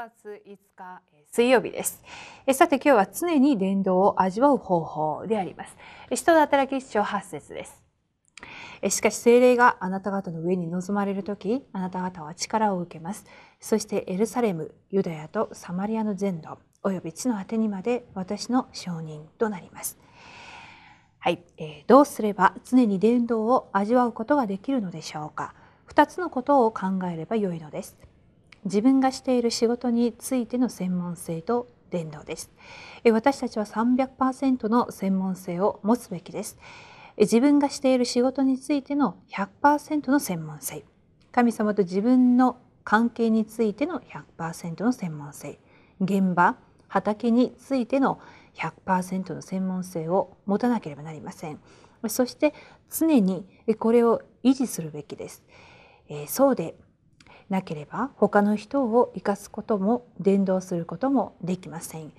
月5日水曜日です。さて今日は常に伝道を味わう方法であります。使徒の働き一章8節です。しかし精霊があなた方の上に臨まれる時あなた方は力を受けます。そしてエルサレムユダヤとサマリアの全土および地の果てにまで私の証人となります。はい、えー、どうすれば常に伝道を味わうことができるのでしょうか。2つのことを考えればよいのです。自分がしている仕事についての専門性と伝道です。私たちは300%の専門性を持つべきです。自分がしている仕事についての100%の専門性。神様と自分の関係についての100%の専門性。現場、畑についての100%の専門性を持たなければなりません。そして常にこれを維持するべきです。そうでなければ他の人を生かすことも伝道することもできません。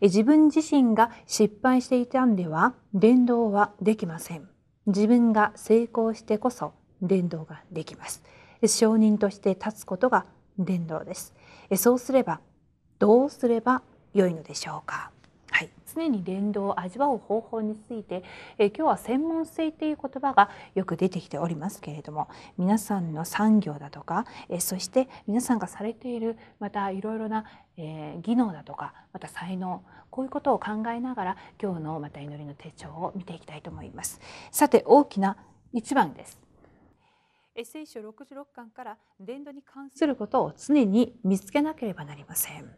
自分自身が失敗していたんでは伝道はできません。自分が成功してこそ伝道ができます。証人として立つことが伝道です。そうすればどうすればよいのでしょうか。常に伝道を味わう方法について、え今日は専門性という言葉がよく出てきておりますけれども皆さんの産業だとか、えそして皆さんがされているまたいろいろな、え技能だとかまた才能こういうことを考えながら今日のまた祈りの手帳を見ていきたいと思います。さて大きな一番です。聖書66巻から伝道に関することを常に見つけなければなりません。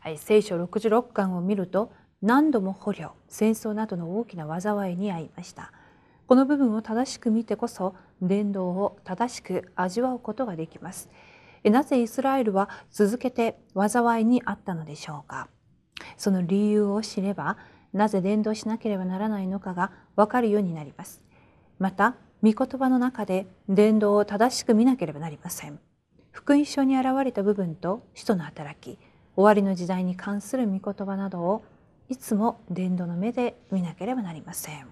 はい、聖書66巻を見ると何度も捕虜戦争などの大きな災いに遭いました。この部分を正しく見てこそ伝道を正しく味わうことができます。なぜイスラエルは続けて災いにあったのでしょうか。その理由を知ればなぜ伝道しなければならないのかがわかるようになります。また御言葉の中で伝道を正しく見なければなりません。福音書に現れた部分と使徒の働き終わりの時代に関する御言葉などをいつも伝道の目で見なければなりません。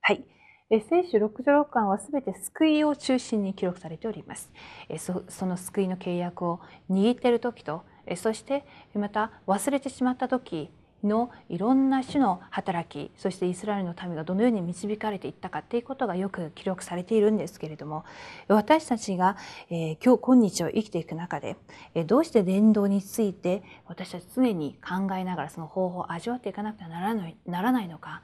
はい。聖書66巻はすべて救いを中心に記録されております。その救いの契約を握っている時と、そしてまた忘れてしまった時のいろんな種の働きそしてイスラエルの民がどのように導かれていったかっていうことがよく記録されているんですけれども私たちが、えー、今日今日を生きていく中で、えー、どうして伝道について私たち常に考えながらその方法を味わっていかなくてはならないならないのか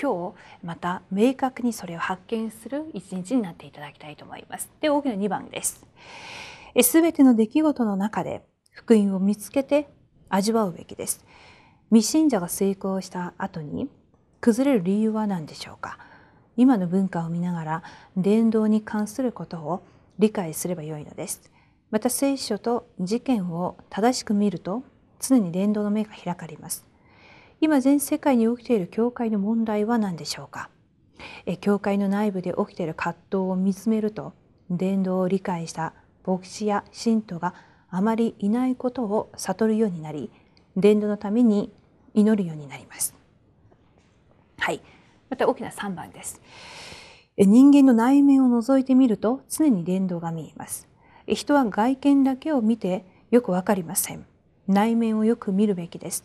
今日また明確にそれを発見する一日になっていただきたいと思います。で大きな2番です。すべての出来事の中で福音を見つけて味わうべきです。未信者が成功した後に崩れる理由は何でしょうか？今の文化を見ながら伝道に関することを理解すればよいのです。また聖書と事件を正しく見ると常に伝道の目が開かれます。今全世界に起きている教会の問題は何でしょうか？教会の内部で起きている葛藤を見つめると伝道を理解した牧師や信徒があまりいないことを悟るようになり伝道のために祈るようになります。はい。また大きな3番です。人間の内面を覗いてみると常に伝道が見えます。人は外見だけを見てよくわかりません。内面をよく見るべきです。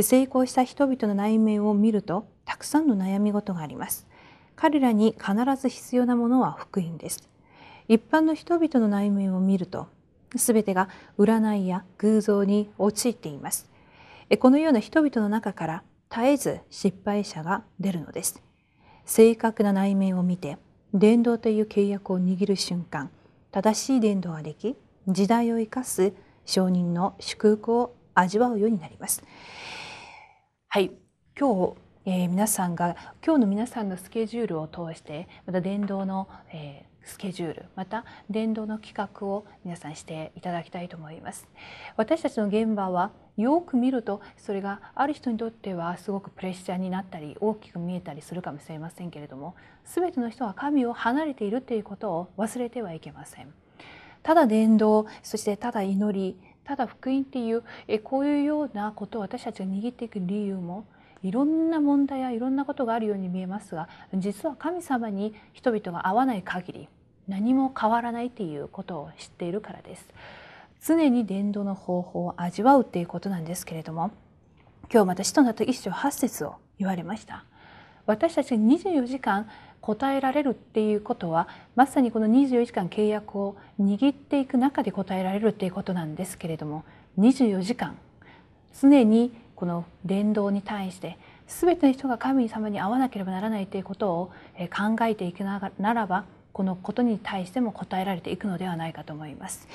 成功した人々の内面を見るとたくさんの悩み事があります。彼らに必ず必要なものは福音です。一般の人々の内面を見ると全てが占いや偶像に陥っています。このような人々の中から絶えず失敗者が出るのです。正確な内面を見て伝道という契約を握る瞬間正しい伝道ができ時代を生かす証人の祝福を味わうようになります。はい今日、えー、皆さんが今日の皆さんのスケジュールを通してまた伝道の、えースケジュールまた伝道の企画を皆さんしていただきたいと思います。私たちの現場はよく見るとそれがある人にとってはすごくプレッシャーになったり大きく見えたりするかもしれませんけれども全ての人は神を離れているということを忘れてはいけません。ただ伝道そしてただ祈りただ福音っていうこういうようなことを私たちが握っていく理由もいろんな問題やいろんなことがあるように見えますが実は神様に人々が会わない限り何も変わらないということを知っているからです。常に伝道の方法を味わうっていうことなんですけれども今日また使徒なった一章八節を言われました私たちが24時間答えられるっていうことはまさにこの24時間契約を握っていく中で答えられるっていうことなんですけれども24時間常にこの伝道に対して全ての人が神様に会わなければならないということを考えていくならばこのことに対しても答えられていくのではないかと思います。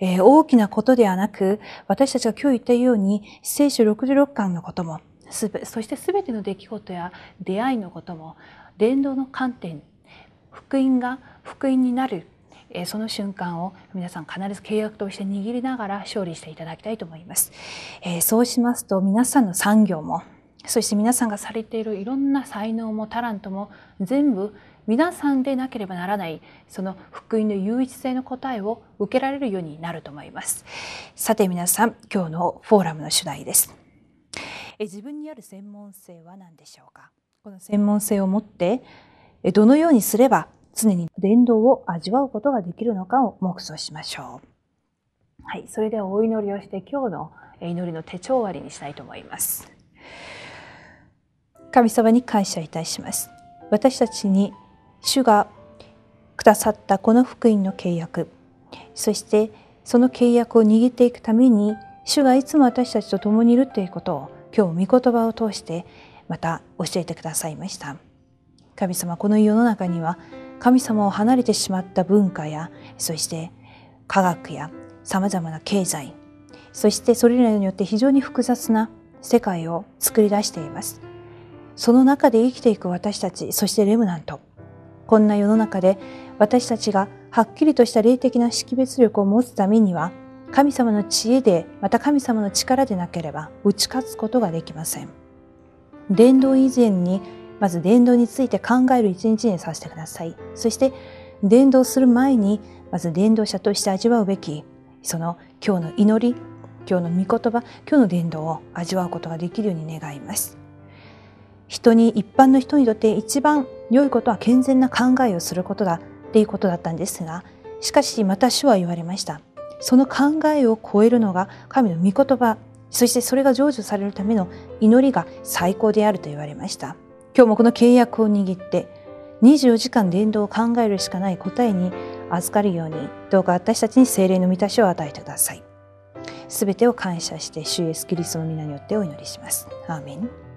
えー、大きなことではなく私たちが今日言ったように聖書66巻のこともそして全ての出来事や出会いのことも伝道の観点福音が福音になるその瞬間を皆さん必ず契約として握りながら勝利していただきたいと思います。そうしますと皆さんの産業もそして皆さんがされているいろんな才能もタラントも全部皆さんでなければならないその福音の唯一性の答えを受けられるようになると思います。さて皆さん今日のフォーラムの主題ですえ。自分にある専門性は何でしょうか？この専門性を持ってどのようにすれば常に伝道を味わうことができるのかを目想しましょう。はい、それではお祈りをして今日の祈りの手帳終わりにしたいと思います。神様に感謝いたします。私たちに主がくださったこの福音の契約、そしてその契約を握っていくために主がいつも私たちと共にいるということを今日御言葉を通してまた教えてくださいました。神様この世の中には神様を離れてしまった文化やそして科学やさまざまな経済そしてそれらによって非常に複雑な世界を作り出しています。その中で生きていく私たちそしてレムナント。こんな世の中で私たちがはっきりとした霊的な識別力を持つためには神様の知恵でまた神様の力でなければ打ち勝つことができません伝道以前にまず伝道について考える一日にさせてください。そして伝道する前にまず伝道者として味わうべきその今日の祈り今日の御言葉今日の伝道を味わうことができるように願います。人に一般の人にとって一番良いことは健全な考えをすることだっていうことだったんですがしかしまた主は言われました。その考えを超えるのが神の御言葉そしてそれが成就されるための祈りが最高であると言われました。今日もこの契約を握って24時間伝道を考えるしかない答えに預かるようにどうか私たちに精霊の満たしを与えてください。すべてを感謝して主イエスキリストの皆によってお祈りします。アーメン